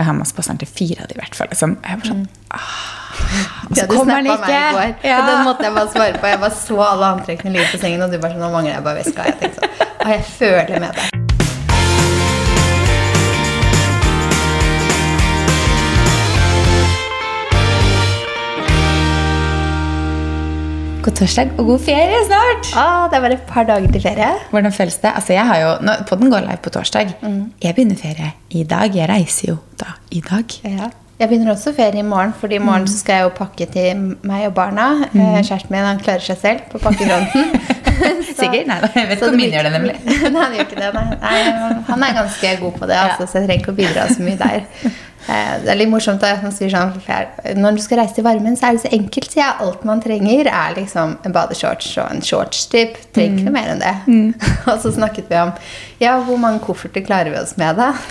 hjemme, så passer den til fire av de i hvert fall. Liksom. Jeg var sånn, ah, og så Ja, kommer den ikke! meg i går. Ja. Og den måtte jeg bare svare på. Jeg bare så alle antrekkene ligge på sengen, og du bare sånn Nå mangler jeg bare veska. Jeg tenkte sånn Og Jeg føler med deg. God torsdag og god ferie snart! Åh, det er bare et par dager til ferie. Hvordan føles det? Altså, jeg har jo, nå, Podden går live på torsdag. Jeg begynner ferie i dag. Jeg reiser jo da i dag. Ja. Jeg begynner også ferie i morgen, Fordi i morgen så skal jeg jo pakke til meg og barna. Mm. Kjæresten min han klarer seg selv på pakkefronten. Sikkert? Nei, jeg vet ikke om min gjør det, nemlig. nei, han gjør ikke det. Nei. Nei, han er ganske god på det, altså, så jeg trenger ikke å bidra så mye der. Eh, Det er litt morsomt at han sier sånn Når du skal reise til varmen, så er det så enkelt, sier jeg. Alt man trenger, er liksom en badeshorts og en shortstrip. Trenger ikke noe mer enn det. og så snakket vi om ja, hvor mange kofferter klarer vi oss med, da?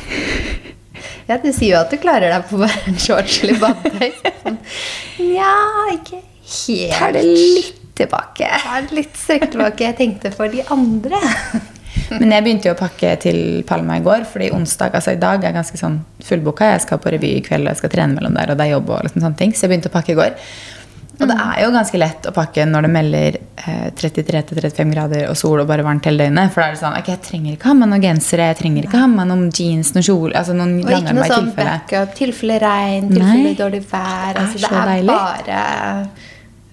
Ja, du sier jo at du klarer deg på bare en shorts eller badetøy. Sånn, Ja, ikke helt. Tar det litt tilbake. Ja, litt strekk tilbake. Jeg tenkte for de andre. Men jeg begynte jo å pakke til Palma i går, fordi onsdag, altså i dag er ganske sånn fullboka. Jeg skal på revy i kveld, og jeg skal trene mellom der, og det er jobb og liksom sånne ting. Så jeg begynte å pakke i går. Og det er jo ganske lett å pakke når det melder eh, 33-35 grader og sol og bare varmt hele døgnet. For da er det sånn, ok, jeg trenger ikke ha med noen gensere, jeg trenger ikke ha med noen jeans, noen kjole, altså noen Og ikke noe sånn tilfelle. backup. Tilfelle regn, Nei. tilfelle dårlig vær. Det er Altså, det er bare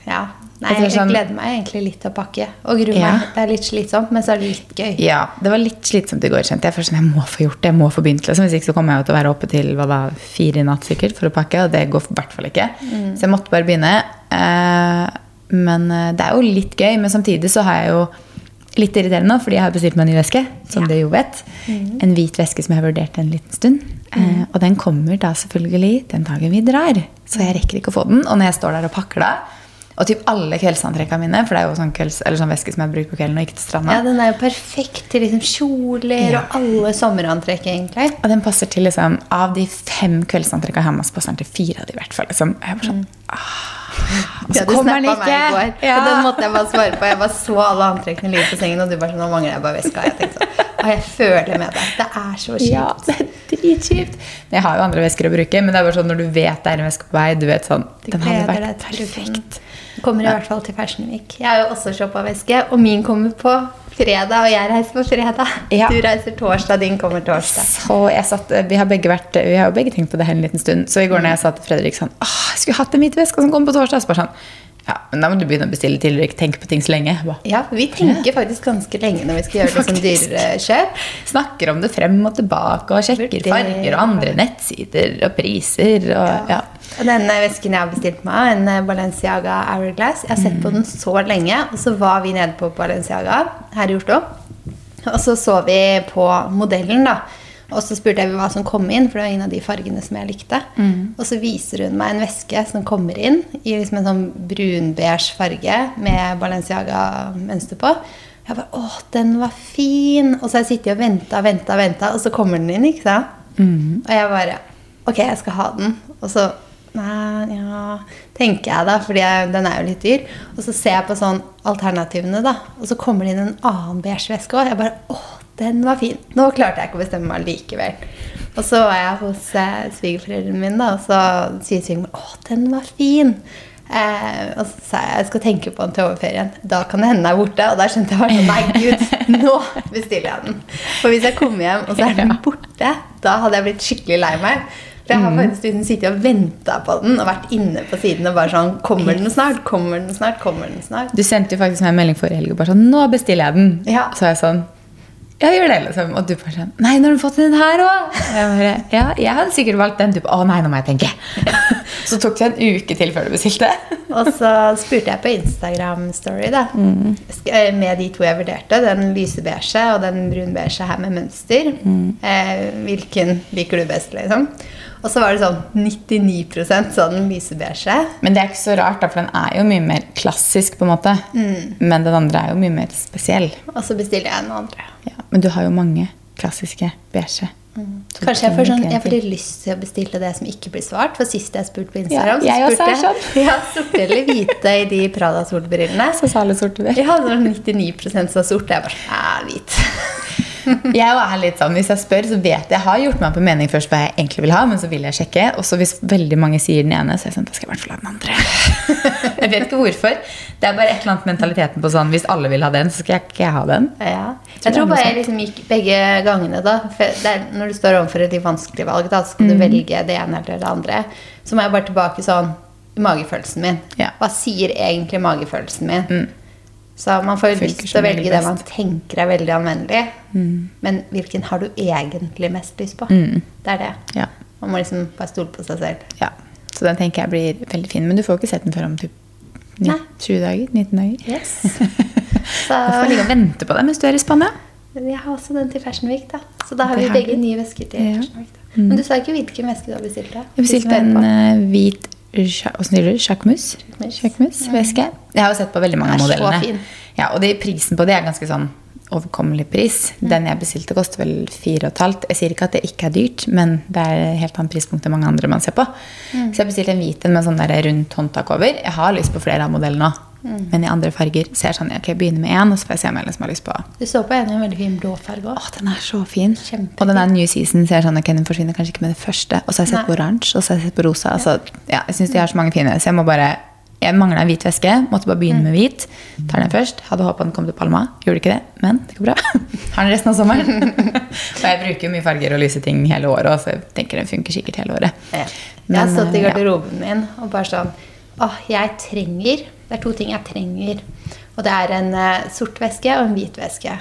Ja. Nei, jeg, er jeg sånn- gleder meg egentlig litt til å pakke. Og gruer Ja. meg. Det er litt slitsomt, men så er det litt gøy. Ja, det var litt slitsomt i går, kjente jeg. Først sånn, jeg må få gjort det, jeg må få begynt. Liksom. Hvis ikke så kommer jeg jo til å være oppe til hva da, fire i natt sikkert for å pakke, og det går i hvert fall ikke. Så jeg måtte bare begynne. Eh, men eh, det er jo litt gøy, men samtidig så har jeg jo litt irriterende nå, fordi jeg har bestilt meg en ny veske, som Ja. jo vet. En hvit veske som jeg har vurdert en liten stund. Eh, og den kommer da selvfølgelig den dagen vi drar. Så jeg rekker ikke å få den. Og når jeg står der og pakker da, og typ alle kveldsantrekkene mine, for det er jo sånn, kvelds, eller sånn veske som jeg bruker på kvelden og ikke til stranda. Ja, Den er jo perfekt til liksom kjoler Ja. og alle sommerantrekk, egentlig. Og den passer til liksom, Av de fem kveldsantrekkene jeg hjemme, så passer den til fire av de i hvert fall. Liksom. Jeg bare sånn, ah, og så Ja, kommer den ikke. Ja. Og den måtte jeg bare svare på. Jeg bare så alle antrekkene ligge på sengen, og du bare sånn Nå mangler jeg bare veska. Jeg tenkte sånn Og Jeg føler med deg. Det er så kjipt. Ja, det er dritkjipt. Men Jeg har jo andre vesker å bruke, men det er bare sånn når du vet det er en veske på vei, du vet sånn Den hadde vært perfekt. Kommer i hvert fall til Fashion Week. Jeg har jo også shoppa veske, og min kommer på fredag, og jeg reiser på fredag. Ja. Du reiser torsdag, din kommer torsdag. Satt, vi har begge vært, vi har jo begge tenkt på det her en liten stund. Så i går når jeg sa til Fredrik sånn Åh, jeg skulle hatt en hvit veske som kom på torsdag. Så bare sånn Ja, men da må du begynne å bestille tidligere. Ikke tenke på ting så lenge. Hva? Ja, vi tenker faktisk ganske lenge når vi skal gjøre det som dyrere kjøp. Snakker om det frem og tilbake og sjekker Vurderer. farger og andre nettsider og priser og ja. Og denne vesken jeg har bestilt meg, en eh, Balenciaga Hourglass, jeg har sett på den så lenge, og så var vi nede på Balenciaga her i Oslo, og så så vi på modellen da, og så spurte jeg hva som kom inn, for det var en av de fargene som jeg likte. Og så viser hun meg en veske som kommer inn i liksom en sånn brun-beige farge med Balenciaga-mønster på. Jeg bare, åh, den var fin! Og så har jeg sittet og venta venta, venta, og så kommer den inn, ikke sant? Og jeg bare Ok, jeg skal ha den. Og så Nei, ja Tenker jeg, da, fordi jeg, den er jo litt dyr. Og så ser jeg på sånn alternativene, da. Og så kommer det inn en annen beige veske òg. Jeg bare Å, den var fin. Nå klarte jeg ikke å bestemme meg likevel. Og så var jeg hos eh, svigerforeldrene mine, da, og så sier svigermoren Å, den var fin. Eh, og så sa jeg jeg skal tenke på den til overferien. Da kan det hende den er borte. Og da skjønte jeg bare sånn, Nei, gud, nå bestiller jeg den. For hvis jeg kommer hjem, og så er den borte, da hadde jeg blitt skikkelig lei meg. For jeg har faktisk liksom sittet og venta på den og vært inne på siden og bare sånn Kommer den snart? Kommer den snart? Kommer den snart? Du sendte jo faktisk meg en melding forrige helg og bare sånn 'Nå bestiller jeg den.' Ja. Så jeg sånn Ja, gjør det, liksom. Og du bare sånn 'Nei, nå har du fått den her òg.' Jeg Ja, jeg hadde sikkert valgt den. Du bare 'Å nei, nå må jeg tenke'. Så tok det en uke til før du bestilte. Og så spurte jeg på Instagram Story da sk- eh, med de to jeg vurderte, den lysebeige og den brunbeige her med mønster. Eh, hvilken liker du best, liksom? Og så var det sånn 99% sånn lysebeige. Men det er ikke så rart, da, for den er jo mye mer klassisk, på en måte. Men den andre er jo mye mer spesiell. Og så bestiller jeg den andre. Ja. Men du har jo mange klassiske beige. Mm. Kanskje jeg får, sånn, jeg får lyst til å bestille det som ikke blir svart. For sist jeg spurte på Instagram, Ja, jeg så spurte sånn. jeg ja, sorte eller hvite i de Prada-solbrillene. Så sa alle sorte. Jeg hadde sånn 99 så sort. Jeg bare sånn, ja, hvit. Jeg er litt sånn, Hvis jeg spør, så vet jeg jeg har gjort meg en mening først hva jeg egentlig vil ha, men så vil jeg sjekke. Og så hvis veldig mange sier den ene, så er jeg sånn, da skal jeg i hvert fall ha den andre. jeg vet ikke hvorfor. Det er bare et eller annet mentaliteten på sånn hvis alle vil ha den, så skal jeg ikke ha den. Ja. Jeg tror bare jeg liksom gikk begge gangene, da. For det er, når du står overfor et vanskelig valg, da, så skal du velge det ene eller det andre. Så må jeg bare tilbake sånn magefølelsen min. Ja. Hva sier egentlig magefølelsen min? Så man får lyst til å velge det man tenker er veldig anvendelig. Men hvilken har du egentlig mest lyst på? Det er det. Ja. Man må liksom bare stole på seg selv. ja. Så den tenker jeg blir veldig fin. Men du får ikke sett den før om typ 20 dager? 19 dager? Yes. Du får ligge og vente på den mens du er i Spania. Jeg har også den til Fashion Week, da. Så da har vi begge nye vesker til Ja. Mm. Fashion Week. Da. Men du sa ikke hvilken veske du har bestilt? da? Jeg bestilte en eh, hvit Hvordan sier du? Sjakkmus? Sjakkmusvæske. Jeg har jo sett på veldig mange av modellene. fin. Ja, og det, prisen på det er ganske sånn overkommelig pris. Den jeg bestilte, koster vel 4,5. Jeg sier ikke at det ikke er dyrt, men det er helt annet prispunkt enn mange andre man ser på. Så jeg bestilte en hvit en med sånn der rundt håndtak over. Jeg har lyst på flere av modellene òg, men i andre farger. Så jeg er sånn, ok, jeg begynner med én, og så får jeg se om jeg liksom har lyst på Du så på en i en veldig fin blå farge òg. den er så fin. Kjempefin. Og den er New Season, så jeg er sånn, ok, den forsvinner kanskje ikke med det første. Og så har jeg sett Nei. på oransje, og så har jeg sett på rosa. Altså, ja, jeg synes de har så mange fine, så jeg må bare jeg mangla en hvit veske. Måtte bare begynne med hvit. Tar den først. Hadde håpa den kom til Palma. Gjorde ikke det, men det går bra. Har den resten av sommeren. og jeg bruker mye farger og lyse ting hele året, så jeg tenker den funker sikkert hele året. Ja. Jeg har stått i garderoben ja. min og bare sånn Åh, jeg trenger Det er to ting jeg trenger. Og det er en eh, sort væske og en hvit veske.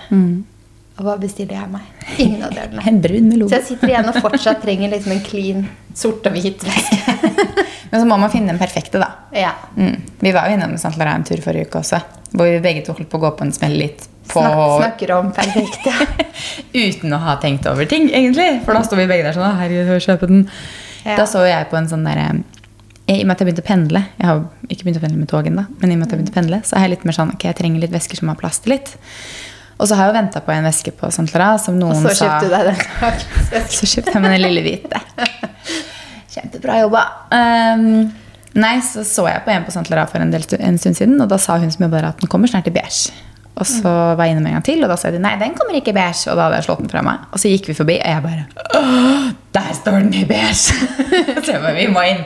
Og hva bestiller jeg meg? Ingen av delene. En brun melon. Så jeg sitter igjen og fortsatt trenger liksom en clean sort og hvit væske. Men så må man finne den perfekte, da. ja. Mm. Vi var jo innom St. Laurent en tur forrige uke også, hvor vi begge to holdt på å gå på en smell litt på Snak, snakker om perfekte. Uten å ha tenkt over ting, egentlig. For da sto vi begge der sånn «Å, Herregud, kjøpe den. Ja. Da så jeg på en sånn derre I og med at jeg begynte å pendle Jeg har ikke begynt å pendle med togen, da, men i og med at jeg begynte å pendle, så er jeg litt mer sånn Ok, jeg trenger litt vesker som har plass til litt. Og så har jeg jo venta på en veske på St. Laurent som Og så sa kjøpte du deg den. så kjøpte jeg meg den lille hvite. Kjempebra jobba. Um, nei, så så jeg på en på St. Laurent for en, del en stund siden, og da sa hun som jobber der at den kommer snart i beige. Og så var jeg innom en gang til, og da sa de nei, den kommer ikke i beige. Og da hadde jeg slått den fra meg. Og så gikk vi forbi, og jeg bare der står den i beige! så jeg bare, vi må inn.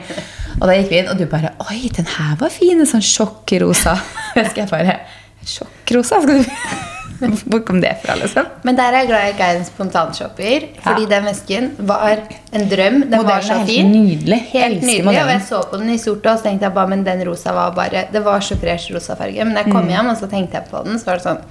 Og da gikk vi inn, og du bare Oi, den her var fin! En sånn sjokkrosa. Husker jeg bare Sjokkrosa? Skal du Hvor kom det fra, liksom? Men der er jeg glad jeg ikke er en spontanshopper. Fordi Ja. den vesken var en drøm. Den var Modellen så er helt fin. nydelig. Helt nydelig. Og jeg så på den i sort og så tenkte jeg bare, men den rosa var bare Det var så fresh rosa farge. Men da jeg kom Mm. hjem og så tenkte jeg på den, så var det sånn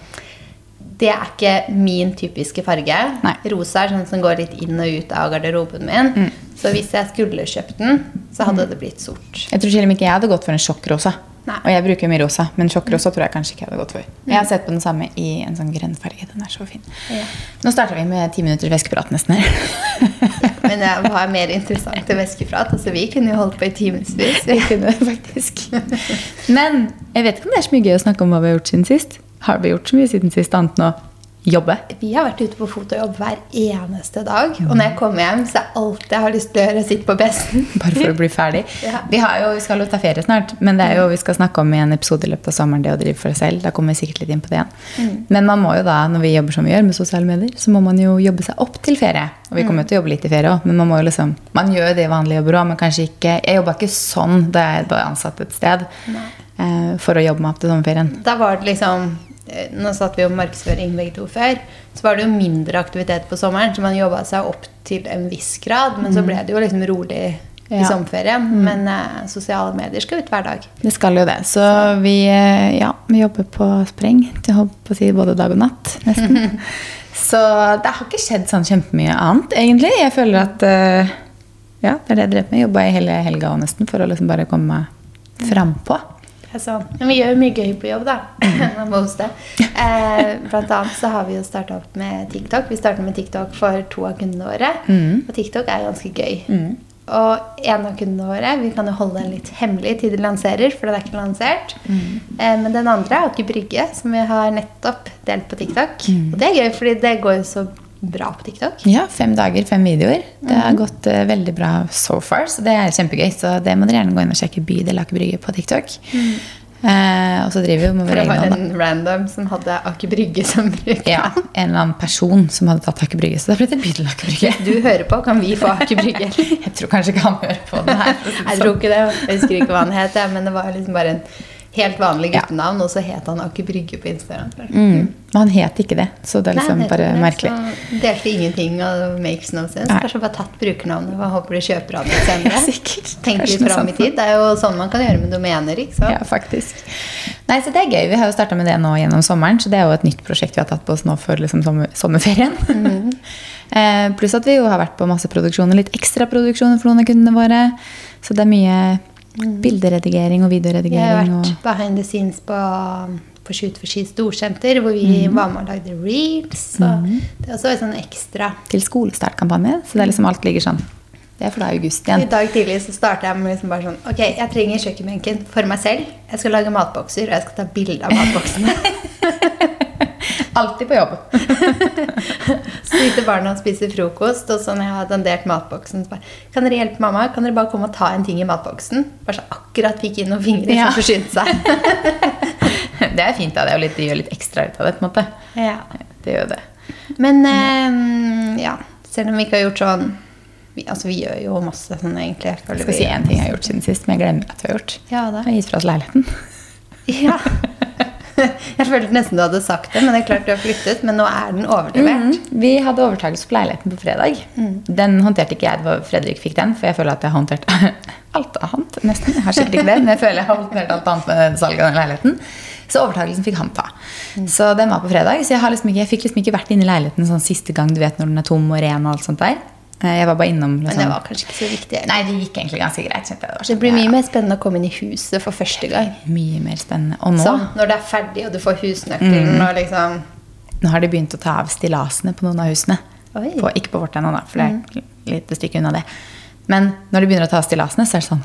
Det er ikke min typiske farge. Nei. Rosa er sånn som går litt inn og ut av garderoben min. Mm. Så hvis jeg skulle kjøpt den, så hadde det blitt sort. Jeg tror selv ikke jeg hadde gått for en sjokkrosa. Nei. Og jeg bruker mye rosa, men sjokkrosa tror jeg kanskje ikke jeg hadde gått for. Jeg har sett på den samme i en sånn grønn farge. Den er så fin. Ja. Nå starter vi med ti minutter veskeprat nesten her. Men det var mer interessant til veskeprat. Altså, vi kunne jo holdt på i timevis. Vi kunne faktisk. Men jeg vet ikke om det er så mye gøy å snakke om hva vi har gjort siden sist. Har vi gjort så mye siden sist annet å jobbe? Vi har vært ute på fotojobb hver eneste dag. Og når jeg kommer hjem, så er alt jeg har lyst til å gjøre, å sitte på PC-en. Bare for å bli ferdig. Ja. Vi, har jo, vi skal jo ta ferie snart, men det er jo, vi skal snakke om i en episode i løpet av sommeren det å drive for seg selv. Da kommer vi sikkert litt inn på det igjen. Men man må jo da, når vi jobber som vi gjør med sosiale medier, så må man jo jobbe seg opp til ferie. Og vi kommer jo til å jobbe litt i ferie òg, men man må jo liksom Man gjør jo det i vanlige jobber òg, men kanskje ikke Jeg jobba ikke sånn da jeg var ansatt et sted Nei. for å jobbe meg opp til sommerferien. Da var det liksom eh, Nå satt vi jo markedsføring begge to før. Så var det jo mindre aktivitet på sommeren, så man jobba seg opp til en viss grad. Men så ble det jo liksom rolig i Ja. sommerferien. Men eh, sosiale medier skal ut hver dag. Det skal jo det. Så vi, eh, ja, vi jobber på spreng til å på å si både dag og natt, nesten. Så det har ikke skjedd sånn kjempemye annet, egentlig. Jeg føler at eh, ja, det er det jeg drev med. Jobba i hele helga og nesten for å liksom bare komme meg frampå. Sånn. Men vi gjør jo mye gøy på jobb, da. Man må hoste. Eh, blant annet så har vi jo starta opp med TikTok. Vi starta med TikTok for to av kundene våre. Og TikTok er ganske gøy. Og en av kundene våre Vi kan jo holde den litt hemmelig til de lanserer, for den er ikke lansert. Eh, men den andre er Aker Brygge, som vi har nettopp delt på TikTok. Og det er gøy, fordi det går jo så bra på TikTok. Ja, fem dager, fem videoer. Det har gått uh, veldig bra so far, så det er kjempegøy. Så det må dere gjerne gå inn og sjekke Bydel Aker Brygge på TikTok. Eh, og så driver vi med For hånd. det var en hånd, random som hadde Aker Brygge som bruker. Ja, en eller annen person som hadde tatt Aker Brygge. Så det ble til Bydel Aker Brygge. Du hører på, kan vi få Aker Brygge? Jeg tror kanskje ikke han hører på den her. Jeg sånn. tror ikke det. Jeg husker ikke hva han het, men det var liksom bare en helt vanlig Ja. og så het han Aker Brygge på Instagram. Mm. Men han het ikke det, så det er liksom Nei, bare det, merkelig. Så delte ingenting og makes no sense. Nei. Kanskje bare tatt brukernavnet og håper de kjøper av det senere. Sikkert. Tenk litt fram i tid. Det er jo sånn man kan gjøre med domener. ikke sant? Ja, faktisk. Nei, så det er gøy. Vi har jo starta med det nå gjennom sommeren, så det er jo et nytt prosjekt vi har tatt på oss nå før liksom sommer, sommerferien. Mm. eh, pluss at vi jo har vært på masse produksjoner, litt ekstraproduksjoner for noen av kundene våre. Så det er mye bilderedigering og videoredigering. Jeg har vært behind the scenes på, på Shoot for Ski storsenter, hvor vi mm. var med og lagde reels. Og Det er også en sånn ekstra. til skolestartkampanje. Så det er liksom alt ligger sånn. Det er for da august igjen. I dag tidlig så starta jeg med liksom bare sånn Ok, jeg trenger kjøkkenbenken for meg selv. Jeg skal lage matbokser, og jeg skal ta bilde av matboksene. Alltid på jobb. Så sitter barna og spiser frokost, og så når jeg har dandert matboksen, så bare Kan dere hjelpe mamma? Kan dere bare komme og ta en ting i matboksen? Bare så akkurat fikk inn noen fingre Ja. som forsynte seg. Det er fint, da. Det, litt, det gjør litt ekstra ut av det. på en måte. ja. Det gjør det. Men eh, ja, selv om vi ikke har gjort sånn vi, Altså, vi gjør jo masse sånn, egentlig. Jeg Jeg skal vi si én ting jeg har gjort siden sist, men jeg glemmer at vi har gjort. Ja, da. Jeg har gitt fra oss leiligheten. Ja. Jeg følte nesten du hadde sagt det, men det er klart du har flyttet. Men nå er den overlevert. Mm. Vi hadde overtakelse på leiligheten på fredag. Den håndterte ikke jeg. Det var Fredrik fikk den, for jeg føler at jeg har håndtert alt annet. nesten. Jeg har sikkert ikke det, men jeg føler jeg har håndtert alt annet med salget av den leiligheten. Så overtakelsen fikk han ta. Så den var på fredag. Så jeg, har liksom ikke, jeg fikk liksom ikke vært inne i leiligheten sånn siste gang du vet når den er tom og ren. og alt sånt der. Eh, Jeg var bare innom Men liksom. det var kanskje ikke så viktig. Eller? Nei, det gikk egentlig ganske greit. Det, var Det sånn, blir ja, mye mer spennende å komme inn i huset for første gang. mye mer spennende. Og nå, Så, når det er ferdig, og du får husnøkkelen og liksom nå har de begynt å ta av stillasene på noen av husene. På, ikke på vårt ennå, da, for det er et lite stykke unna det. Men når de begynner å ta av stillasene, så er det sånn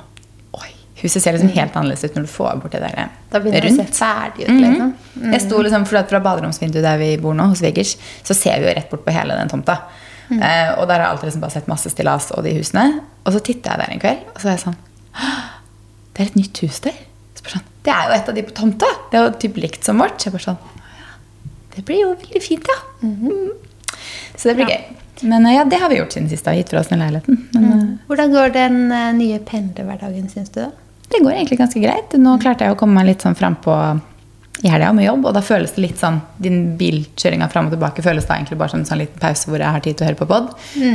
Oi, huset ser liksom helt annerledes ut når du får bort det der Da begynner det å se ferdig ut, liksom. Mm. Jeg sto liksom, for Fra baderomsvinduet der vi bor nå, hos Vigers, så ser vi jo rett bort på hele den tomta. Eh, og der har jeg alltid liksom bare sett masse stillas og de husene. Og så titta jeg der en kveld, og så er jeg sånn Det er et nytt hus der. Sånn, det er jo et av de på tomta. Det er jo typ likt som vårt. Så jeg bare sånn Det blir jo veldig fint, ja. Mm. Så det blir Ja. gøy. Men eh, ja, det har vi gjort siden sist. da, Gitt fra oss den leiligheten. Men mm. Hvordan går den eh, nye pendlerhverdagen, syns du? da? det går egentlig ganske greit. Nå klarte jeg å komme meg litt sånn frampå i helga med jobb, og da føles det litt sånn Din bilkjøringa fram og tilbake føles da egentlig bare som en sånn liten pause hvor jeg har tid til å høre på pod.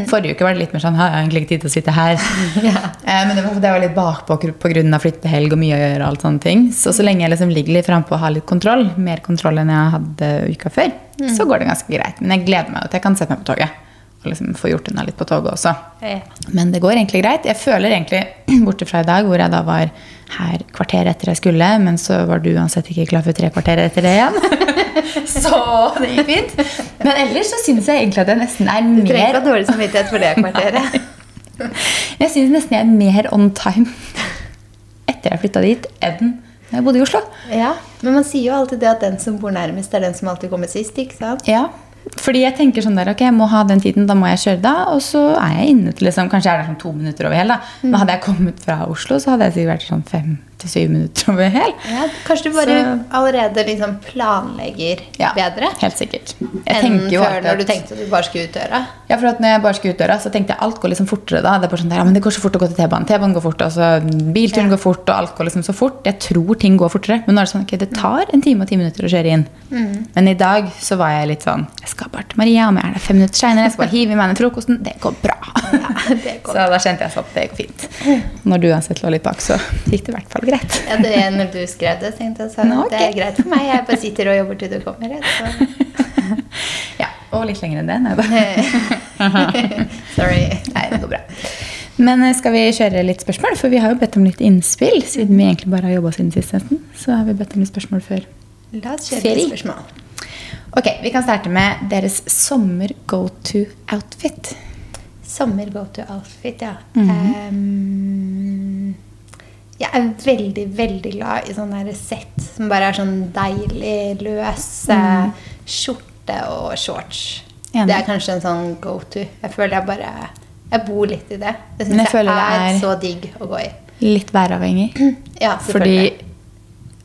Forrige uke var det litt mer sånn Har jeg egentlig ikke tid til å sitte her? eh, men det var, det var litt bakpå pga. flyttehelg og mye å gjøre. og alt sånne ting. Så så lenge jeg liksom ligger litt frampå og har litt kontroll, mer kontroll enn jeg hadde uka før, så går det ganske greit. Men jeg gleder meg til jeg kan sette meg på toget. Liksom få gjort unna litt på toget også. Ja. Men det går egentlig greit. Jeg føler egentlig, borte fra i dag, hvor jeg da var her kvarter etter jeg skulle, men så var du uansett ikke klar for tre kvarter etter det igjen. så det gikk fint. Men ellers så syns jeg egentlig at jeg nesten er mer Du trenger ikke ha dårlig samvittighet for det kvarteret. Jeg syns nesten jeg er mer on time etter jeg flytta dit, enn da jeg bodde i Oslo. ja, Men man sier jo alltid det at den som bor nærmest, er den som alltid kommer sist. ikke sant? Ja, fordi jeg tenker sånn der, ok, jeg må ha den tiden, da må jeg kjøre da, og så er jeg inne til liksom, kanskje jeg er der sånn to minutter over hel da. Men hadde jeg kommet fra Oslo, så hadde jeg sikkert vært sånn fem til syv minutter over hel. Ja, Kanskje du bare Så- allerede liksom planlegger Ja, bedre helt sikkert. Jeg enn før alltid når du tenkte at du bare skulle ut døra. Ja, for at når jeg bare skulle ut døra, så tenkte jeg alt går liksom fortere da. Det er bare sånn der, ja, men det går så fort å gå til T-banen. T-banen går fort, altså bilturen Ja. går fort, og alt går liksom så fort. Jeg tror ting går fortere. Men nå er det sånn, ok, det tar en time og ti minutter å kjøre inn. Mm. Men i dag så var jeg litt sånn, jeg skal bare til Maria, om jeg er der fem minutter senere, jeg skal bare hive i meg den frokosten, det går bra. Ja, det går. Så da kjente jeg sånn at det går fint. Når du uansett lå litt bak, så gikk det i hvert fall greit. Ja, det når du skrev det, tenkte jeg så Nå, ok. det er greit for meg. Jeg bare sitter og jobber til du kommer. jeg, Så. Ja, og litt lenger enn det. Nei, da. Sorry. Nei, det går bra. Men eh, skal vi kjøre litt spørsmål? For vi har jo bedt om litt innspill. Siden vi egentlig bare har jobba siden sist, nesten. Så har vi bedt om litt spørsmål før. La oss kjøre Ferie. spørsmål. Ok, Vi kan starte med deres sommer go-to-outfit. Sommer go to outfit, ja. Mhm. Ehm, jeg er veldig, veldig glad i sånne sett som bare er sånn deilig løs. mm. Skjorte og shorts. Enig. Det er kanskje en sånn go to. Jeg føler jeg bare Jeg bor litt i det. Det syns jeg jeg, er, er- så digg å gå i. Litt væravhengig. Ja, Fordi selvfølgelig. Eh,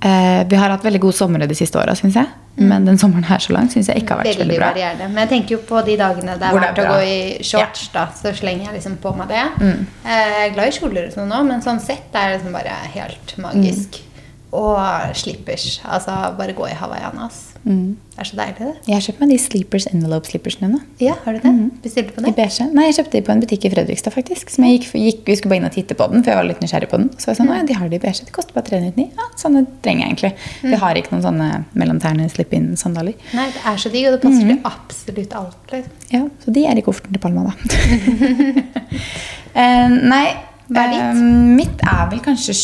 vi har hatt veldig gode somre de siste åra, syns jeg. Men den sommeren her så langt syns jeg ikke har vært så Veldig veldig bra. varierende. Men jeg tenker jo på de dagene det er det er verdt å gå i shorts, da, så slenger jeg liksom på meg det. Mm. Eh, Jeg er glad i kjoler og sånn nå, men sånn sett er liksom bare helt magisk. Mm. Og slippers. Altså bare gå i hawaiianas. Mm. Det er så deilig, det. Jeg har kjøpt meg de Sleepers Envelope Slippersene nå. Ja, har du det? Bestilte på I det? beige. Nei, jeg kjøpte de på en butikk i Fredrikstad, faktisk. Som jeg gikk, gikk, vi skulle bare inn og titte på den, for jeg var litt nysgjerrig på den. Så jeg sånn, mm. ja, de har de i beige. De koster bare 399. Ja, sånne trenger jeg egentlig. Vi har ikke noen sånne mellomtærne slip-in-sandaler. Nei, det er så digg, og det passer Mm. til absolutt alt. Liksom. Ja, så de er i kofferten til Palma, da. uh, nei, Hva er ditt? eh, mitt er vel kanskje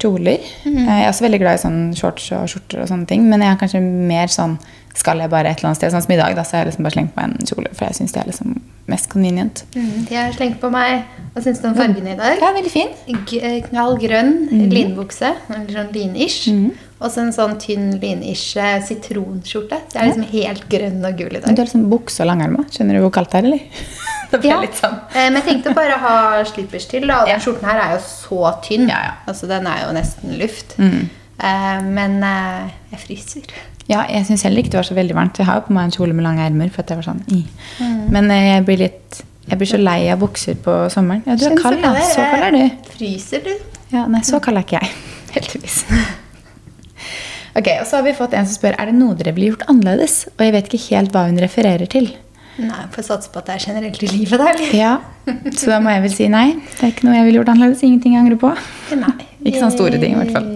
kjoler. Mm -hmm. jeg er også veldig glad i sånn shorts og skjorter og sånne ting. Men jeg er kanskje mer sånn skal jeg bare et eller annet sted. Sånn som i dag, da, så har jeg liksom bare slengt på en kjole. For jeg syns det er liksom mest convenient. Mm, De har slengt på meg Hva syns du om fargene i dag? Ja, veldig fin. G eh, knall grønn mm. linbukse, eller sånn linish. Mm. Og så en sånn tynn lin-ish eh, sitronskjorte. Så jeg er liksom helt grønn og gul i dag. du har liksom bukse og langermer. Skjønner du hvor kaldt det er, eller? Da blir jeg litt sånn. Eh, Men jeg tenkte bare å ha slippers til. Da. Den skjorten her er jo så tynn. Ja, ja. Altså, den er jo nesten luft. Mm. Eh, Men eh, jeg fryser. Ja, jeg syns heller ikke det var så veldig varmt. Jeg har jo på meg en kjole med lange ermer. For at jeg var sånn, i. Mm. Men jeg blir litt jeg blir så lei av bukser på sommeren. Ja, du er kald, da. Så kald er du. Fryser du? Ja, nei, så kald er ikke jeg. Heldigvis. Ok, og Så har vi fått en som spør er det noe dere ville gjort annerledes. Og jeg vet ikke helt hva hun refererer til. Nei, får satse på at det er generelt i livet, da. Ja, Så da må jeg vel si nei. Det er ikke noe jeg ville gjort annerledes. Ingenting jeg angrer på. Nei. Ikke sånne store ting, i hvert fall.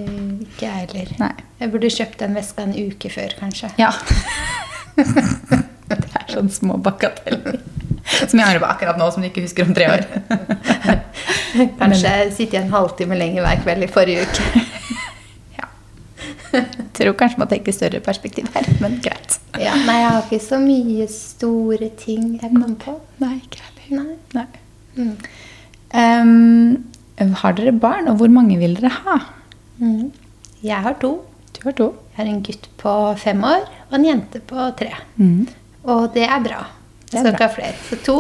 Ikke jeg heller. Nei. Jeg burde kjøpt den veska en uke før, kanskje. Ja. Det er sånne små bagateller. Som jeg angrer på akkurat nå, som du ikke husker om tre år. Kanskje sitte i en halvtime lenger hver kveld i forrige uke. Ja. Tror kanskje man tenker større perspektiv her, men greit. Ja, nei, jeg har ikke så mye store ting jeg kom på. Nei, ikke heller. Nei. Nei. Mm. Um, har dere barn, og hvor mange vil dere ha? Mm. Jeg har to. Du har to. Jeg har en gutt på fem år og en jente på tre. Mm. Og det er bra. Det er Jeg skal bra. flere. Så to,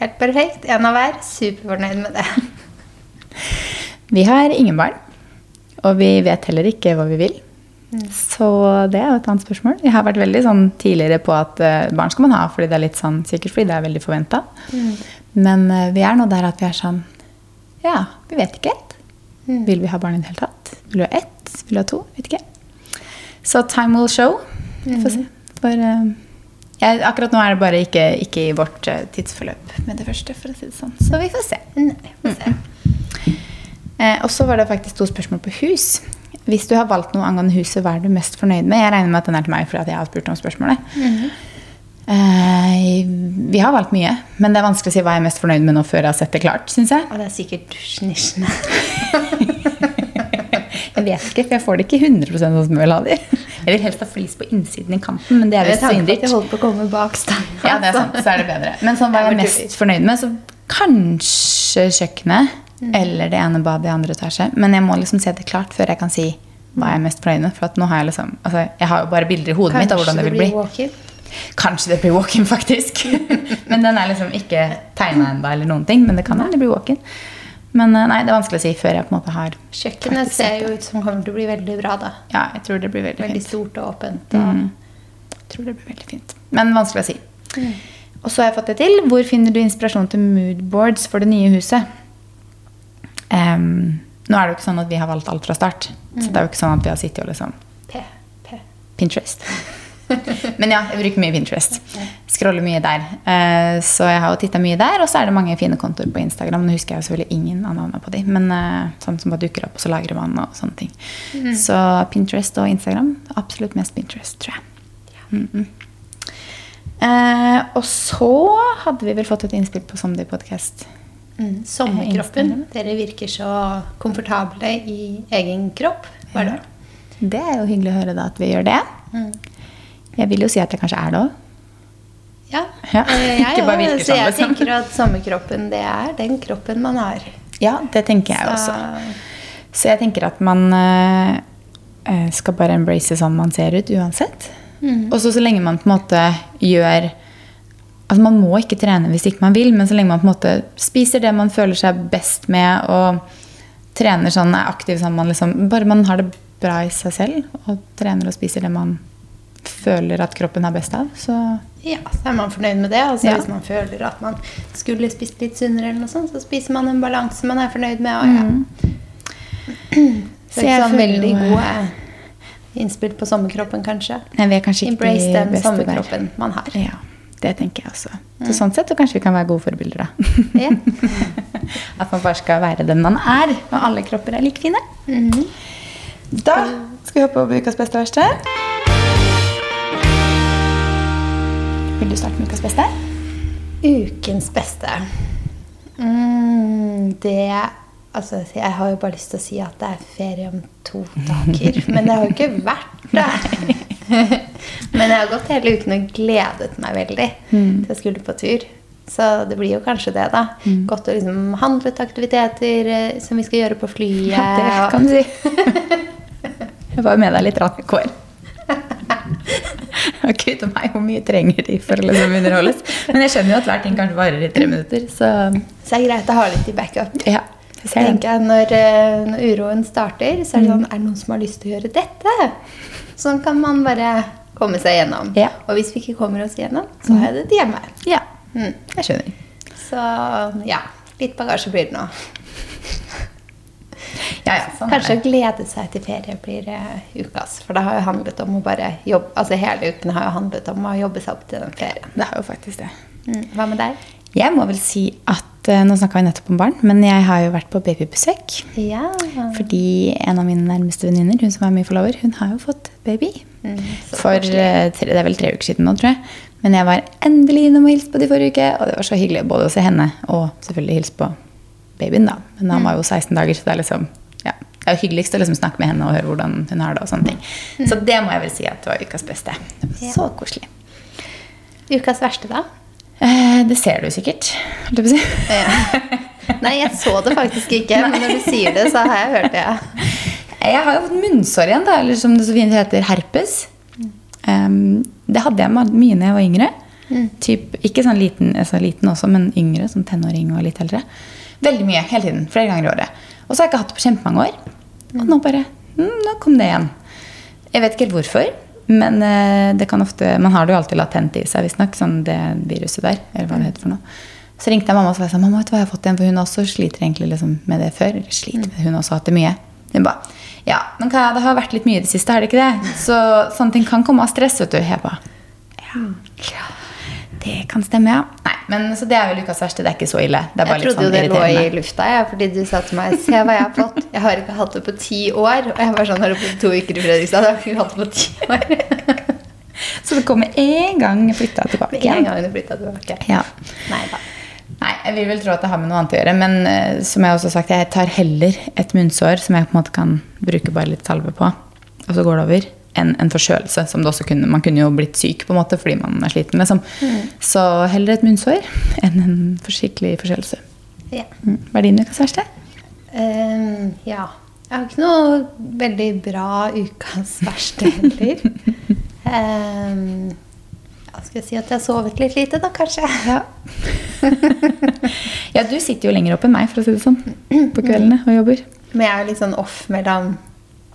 helt perfekt. En av hver. Superfornøyd med det. Vi har ingen barn, og vi vet heller ikke hva vi vil. Så det er jo et annet spørsmål. Jeg har vært veldig sånn tidligere på at eh, barn skal man ha, fordi det er litt sånn, sikkert fordi det er veldig forventa. Men eh, vi er nå der at vi er sånn Ja, vi vet ikke helt. Vil vi ha barn i det hele tatt? Vil du ha ett? Vil du ha to? Vet ikke. Så time will show. Vi får se. For ja, akkurat nå er det bare ikke, ikke i vårt eh, tidsforløp med det første, for å si det sånn. Så vi får se. Nei, få se. Eh, og så var det faktisk to spørsmål på hus. Hvis du har valgt noe angående huset, hva er du mest fornøyd med? Jeg regner med at den er til meg fordi at jeg har spurt om spørsmålet. eh, vi har valgt mye, men det er vanskelig å si hva jeg er mest fornøyd med nå før jeg har sett det klart, syns jeg. Og det er sikkert dusjnisjene. Jeg vet ikke, for jeg får det ikke 100 sånn som jeg vil ha det. Jeg vil helst ha flis på innsiden i kanten, men det er visst tanke på jeg holdt på å komme bak stanga. Ja, det er sant, så er det bedre. Men sånn hva jeg er mest fornøyd med, så kanskje kjøkkenet eller det ene badet i andre etasje. Men jeg må liksom se det klart før jeg kan si hva jeg er mest fornøyd med. For nå har jeg liksom Altså, jeg har jo bare bilder i hodet mitt av hvordan det vil bli. Kanskje det blir walk-in, faktisk. men den er liksom ikke tegna ennå, eller noen ting. Men det kan hende det blir walk-in. Men eh, nei, det er vanskelig å si før jeg på en måte har Kjøkkenet ser jo ut som kommer til å bli veldig bra, da. Ja, jeg tror det blir veldig, Veldig fint. stort og åpent. Og Mm. Jeg tror det blir veldig fint. Men vanskelig å si. Og så har jeg fått det til. Hvor finner du inspirasjon til moodboards for det nye huset? Em, nå er det jo ikke sånn at vi har valgt alt fra start. Så det er jo ikke sånn at vi har sittet og liksom P, P. Pinterest. Men ja, jeg bruker mye Pinterest. Scroller mye der. Eh, så jeg har jo titta mye der. Og så er det mange fine kontoer på Instagram. Nå husker jeg jo selvfølgelig ingen av navnene på de, men sånn som bare dukker opp, og så lagrer man og sånne ting. Så Pinterest og Instagram. Absolutt mest Pinterest, tror jeg. Mm-mm. Eh, og så hadde vi vel fått et innspill på Somday Podcast. Mm. Sommerkroppen. Dere virker så komfortable i egen kropp. Hva er det? Det er jo hyggelig å høre da at vi gjør det. Mm. Jeg vil jo si at jeg kanskje er det òg. Ja, Ja, eh, jeg òg. Så sånn, jeg liksom. tenker at sommerkroppen, det er den kroppen man har. Ja, det tenker jeg også. Så, Så jeg tenker at man eh, skal bare embrace sånn man ser ut uansett. Mm. Og så så lenge man på en måte gjør Altså Man må ikke trene hvis ikke man vil, men så lenge man på en måte spiser det man føler seg best med, og trener sånn, er aktiv sånn man liksom Bare man har det bra i seg selv og trener og spiser det man føler at kroppen har best av, så Ja, så er man fornøyd med det. Altså, Ja. Hvis man føler at man skulle spist litt sunnere, eller noe sånt, så spiser man en balanse man er fornøyd med. Og, ja. Mm. Så jeg er sånn veldig god gode innspill på sommerkroppen, kanskje. Nei, vi er kanskje ikke Embrace de den sommerkroppen der. man har. Ja, det tenker jeg også. Så sånn sett så kanskje vi kan være gode forbilder, da. Ja. At man bare skal være den man er, og alle kropper er like fine. Mhm. Da skal vi hoppe over ukas beste og verste. Vil du starte med ukas beste? Ukens beste. Mm, det Altså, jeg har jo bare lyst til å si at det er ferie om to dager. Men det har jo ikke vært det. Men jeg har gått hele uken og gledet meg veldig til jeg skulle på tur. Så det blir jo kanskje det, da. Gått og liksom handlet aktiviteter eh, som vi skal gjøre på flyet. Ja, det kan du si. Jeg var med deg litt rart i går. Gud meg, hvor mye trenger de for å liksom underholdes? Men jeg skjønner jo at hver ting kanskje varer i tre minutter, så Så det er greit å ha litt i backup. ja. Jeg når, eh, når uroen starter, så er det sånn Er det noen som har lyst til å gjøre dette? Sånn kan man bare komme seg gjennom. Ja. Og hvis vi ikke kommer oss gjennom, så har jeg det hjemme. Ja, Mm. jeg skjønner. Så ja, litt bagasje blir det nå. Ja, ja, sånn Kanskje å glede seg til ferie blir uh, ukas. For det har jo handlet om å bare jobbe Altså hele uken har jo handlet om å jobbe seg opp til den ferien. Det har jo faktisk det. Mm. Hva med deg? Jeg må vel si at Nå snakka vi nettopp om barn, men jeg har jo vært på babybesøk. Ja. Fordi en av mine nærmeste venninner, hun som er min forlover, hun har jo fått baby. Mm, For eh, tre, det er vel tre uker siden nå, tror jeg. Men jeg var endelig innom og hilste på de forrige uke, og det var så hyggelig både å se henne og selvfølgelig hilse på babyen, da. Men han var jo 16 dager, så det er liksom ja, det er jo hyggeligst å liksom snakke med henne og høre hvordan hun har det. og sånne ting. Så det må jeg vel si at det var ukas beste. Det var Ja. så koselig. Ukas verste, da? Eh, det ser du sikkert, holdt jeg på å si. Nei, jeg så det faktisk ikke, men når du sier det, så har jeg hørt det. Jeg har jo fått munnsår igjen, da, eller som det så fint heter, herpes. Um, det hadde jeg mye da jeg var yngre. Typ, ikke sånn liten, så liten også, men yngre, sånn tenåring og litt eldre. Veldig mye, hele tiden. Flere ganger i året. Og så har jeg ikke hatt det på kjempemange år. Og nå bare mm, Nå kom det igjen. Jeg vet ikke helt hvorfor, men eh, det kan ofte, man har det jo alltid latent i seg, visstnok, sånn det viruset der. Eller hva det heter for noe. Så ringte jeg mamma og sa sånn, mamma, vet du hva jeg har fått igjen, for hun også sliter egentlig liksom med det før. Eller sliter med det, hun har hatt det mye. Hun ba, ja, men hva, det har vært litt mye i det siste, har det ikke det? Så sånne ting kan komme av stress, vet du. Jeg ba, ja, det kan stemme, ja. Nei, men så det er vel ukas verste, det er ikke så ille. Jeg trodde jo sånn det lå i lufta, jeg, fordi du sa til meg Se hva jeg har fått. Jeg har ikke hatt det på ti år. Og jeg var sånn, har du bodd to uker i Fredrikstad? Jeg har ikke hatt det på ti år. Så det kommer en gang jeg flytta tilbake Med en gang du flytta tilbake. Ja. Nei da. Nei, jeg vil vel tro at det har med noe annet å gjøre. Men uh, som jeg også har sagt, jeg tar heller et munnsår som jeg på en måte kan bruke bare litt salve på, og så går det over, enn en forkjølelse. som det også kunne, Man kunne jo blitt syk på en måte fordi man er sliten. liksom. Så heller et munnsår enn en skikkelig forkjølelse. Ja. Mm. Hva er din ukas verste? Um, ja. Jeg har ikke noe veldig bra ukas verste heller. um, jeg si at jeg har sovet litt lite, da, kanskje? Ja. ja, du sitter jo lenger opp enn meg, for å si det sånn, på kveldene og jobber. Men jeg er litt sånn off mellom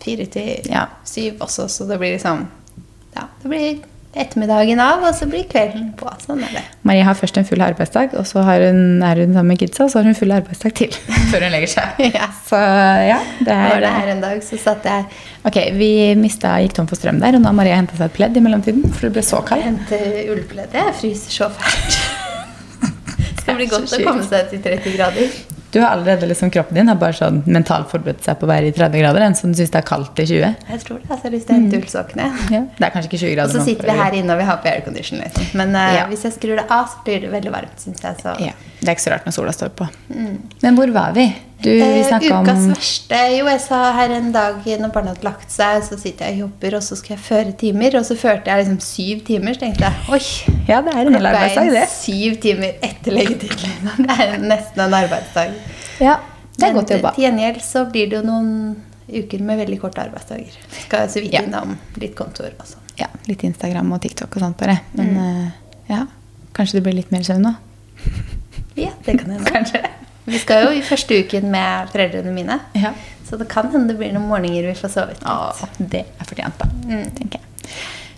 fire til Ja. syv også, så det blir liksom Ja, det blir ettermiddagen av, og så blir kvelden på. Sånn er det. Marie har først en full arbeidsdag, og så har hun, er hun sammen med kidsa, og så har hun full arbeidsdag til før hun legger seg. Ja. Så ja, det er det her en dag, så satt jeg Ok, vi mista, gikk tom for strøm der, og nå har Marie henta seg et pledd i mellomtiden, for det ble så kaldt. hentet ullpledd. Jeg fryser så fælt. Det skal bli Det så godt å komme seg til 30 grader. Du har allerede liksom kroppen din har bare sånn mentalt forberedt seg på å være i 30 grader, enn som syns det er kaldt i 20. Jeg tror det. Altså, jeg har lyst til å hente ullsokkene. Ja, det er kanskje ikke 20 Og så sitter vi her inne og vi har på aircondition. Liksom. Men uh, Ja. hvis jeg skrur det av, så blir det veldig varmt, syns jeg. Så. Ja, Det er ikke så rart når sola står på. Men hvor var vi? Du, vi Eh, ukas verste Jo, jeg sa her en dag når barna hadde lagt seg, så sitter jeg og jobber, og så skal jeg føre timer. Og så førte jeg liksom syv timer, så tenkte jeg oi, Ja, det er en hel arbeidsdag, det. syv timer etter leggetid. Det er nesten en arbeidsdag. Ja, det er Men godt jobba. til gjengjeld så blir det jo noen uker med veldig korte arbeidsdager. Skal jeg så vidt Ja. innom litt kontor og sånn. Ja, litt Instagram og TikTok og sånt bare. Men Mm. eh, ja, kanskje det blir litt mer søvn nå? Ja, det kan hende. Kanskje. Vi skal jo i første uken med foreldrene mine. Ja. Så det kan hende det blir noen morgener vi får sovet litt. Åh, det er fortjent, da. tenker jeg.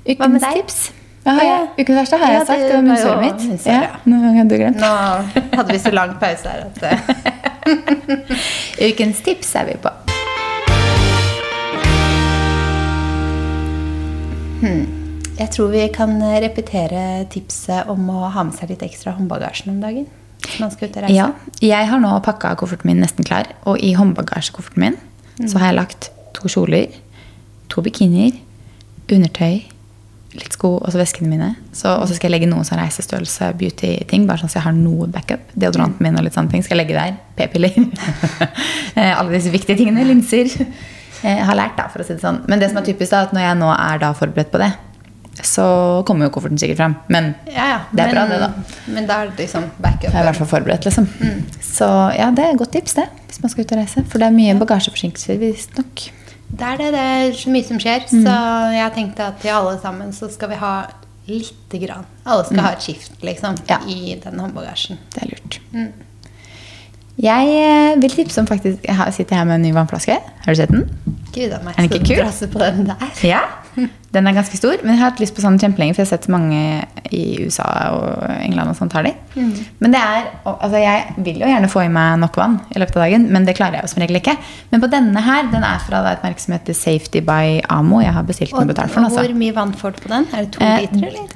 Mm. Hva med deg? tips? Ja, har jeg? Ukens verste har Ja, jeg sagt. det var munnsåret mitt. munnsår, Ja, ja. nå hadde du glemt. Nå hadde vi så lang pause her at eh, Ukens tips er vi på. Jeg tror vi kan repetere tipset om å ha med seg litt ekstra håndbagasjen om dagen. Man skal ut og reise. Ja, jeg har nå pakka kofferten min nesten klar. Og i håndbagasjekofferten min så har jeg lagt to kjoler, to bikinier, undertøy, litt sko og så veskene mine. Så, og så skal jeg legge noen sånn reisestørrelse beauty-ting, bare sånn at jeg har noe backup. Deodoranten min og litt sånne ting skal jeg legge der. P-piller. Eh, Alle disse viktige tingene. Linser. Eh, Jeg har lært, da, for å si det sånn. Men det som er typisk, da, at når jeg nå er da forberedt på det, så kommer jo kofferten sikkert frem. Men Ja, ja. det er men, bra, det, da. Men da er det liksom backup. Jeg er i hvert fall forberedt, liksom. Så ja, det er et godt tips, det. Hvis man skal ut og reise. For det er mye bagasjeforsinkelser, visstnok. Det er det. Det er så mye som skjer. Mm. Så jeg tenkte at til alle sammen så skal vi ha lite grann. Alle skal ha et skift, liksom, Mm. Ja. i den håndbagasjen. Det er lurt. Jeg eh, vil tipse om faktisk Jeg sitter her med en ny vannflaske. Har du sett den? Gud a meg, Er ikke så brasse på den der. Ja. Den er ganske stor, men jeg har hatt lyst på sånn kjempelenge, for jeg har sett mange i USA og England og sånt har de. Men det er, altså jeg vil jo gjerne få i meg nok vann i løpet av dagen, men det klarer jeg jo som regel ikke. Men på denne her, den er fra et merke som heter Safety by Amo. Jeg har bestilt den Og, betalt for den. altså. hvor mye vann får du på den? Er det to Eh, liter, eller?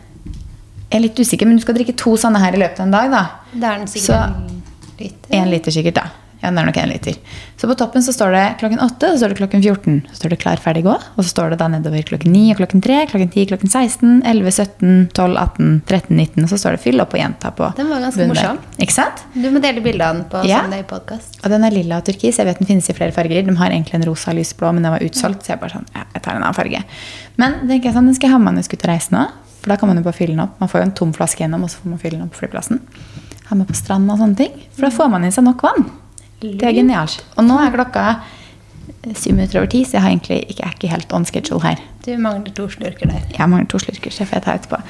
Jeg er litt usikker, men du skal drikke to sånne her i løpet av en dag, da. Da er den sikkert Så- en liter. En liter sikkert, da. Ja, det er nok en liter. Så på toppen så står det klokken 8, så står det klokken 14. Så står det klar, ferdig, gå. Og så står det da nedover klokken 9 og klokken 3, klokken 10, klokken 16, 11, 17, 12, 18, 13, 19. Og så står det fyll opp og gjenta på Den var ganske bunnen morsom. Ikke sant? Du må dele bildene den på Ja. Sunday Podcast. Og den er lilla og turkis. Jeg vet den finnes i flere farger. De har egentlig en rosa lysblå, men den var utsolgt, så jeg bare sånn, ja, jeg tar en annen farge. Men tenker jeg sånn, den skal jeg ha med når jeg skal ut og reise nå. For da kan man jo bare fylle den opp. Man får jo en tom flaske gjennom, og så får man fylle den opp på flyplassen. Ha med på stranda og sånne ting. For da får man i seg nok vann. Det er genialt. Og nå er klokka eh, syv minutter over ti, så jeg har egentlig er ikke helt on schedule her. Du mangler to slurker der. Jeg mangler to slurker, så jeg får ta etterpå.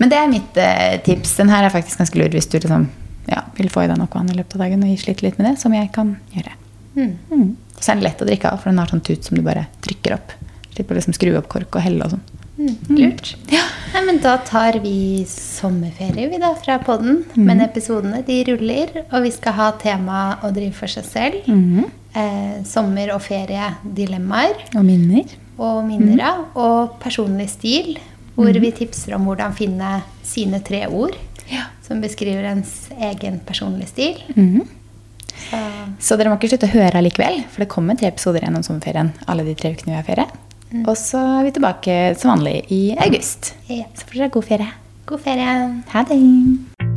Men det er mitt eh, tips. Den her er faktisk ganske lur hvis du liksom, ja, vil få i deg noe annet i løpet av dagen og slite litt med det, som jeg kan gjøre. Mm. Så er den lett å drikke av, for den har sånn tut som du bare trykker opp. Slipper liksom skru opp kork og helle og sånn. Lurt. Ja. Nei, men da tar vi sommerferie vi da fra podden. Men episodene de ruller, og vi skal ha tema å drive for seg selv. eh, sommer- og feriedilemmaer Og minner. og minner. ja. Og personlig stil, hvor vi tipser om hvordan finne sine tre ord Ja. som beskriver ens egen personlige stil. Så Så dere må ikke slutte å høre allikevel, for det kommer tre episoder gjennom sommerferien. alle de tre ukene vi har ferie. Og så er vi tilbake som vanlig i august. ja. Så får dere ha god ferie. god ferie. Ha det!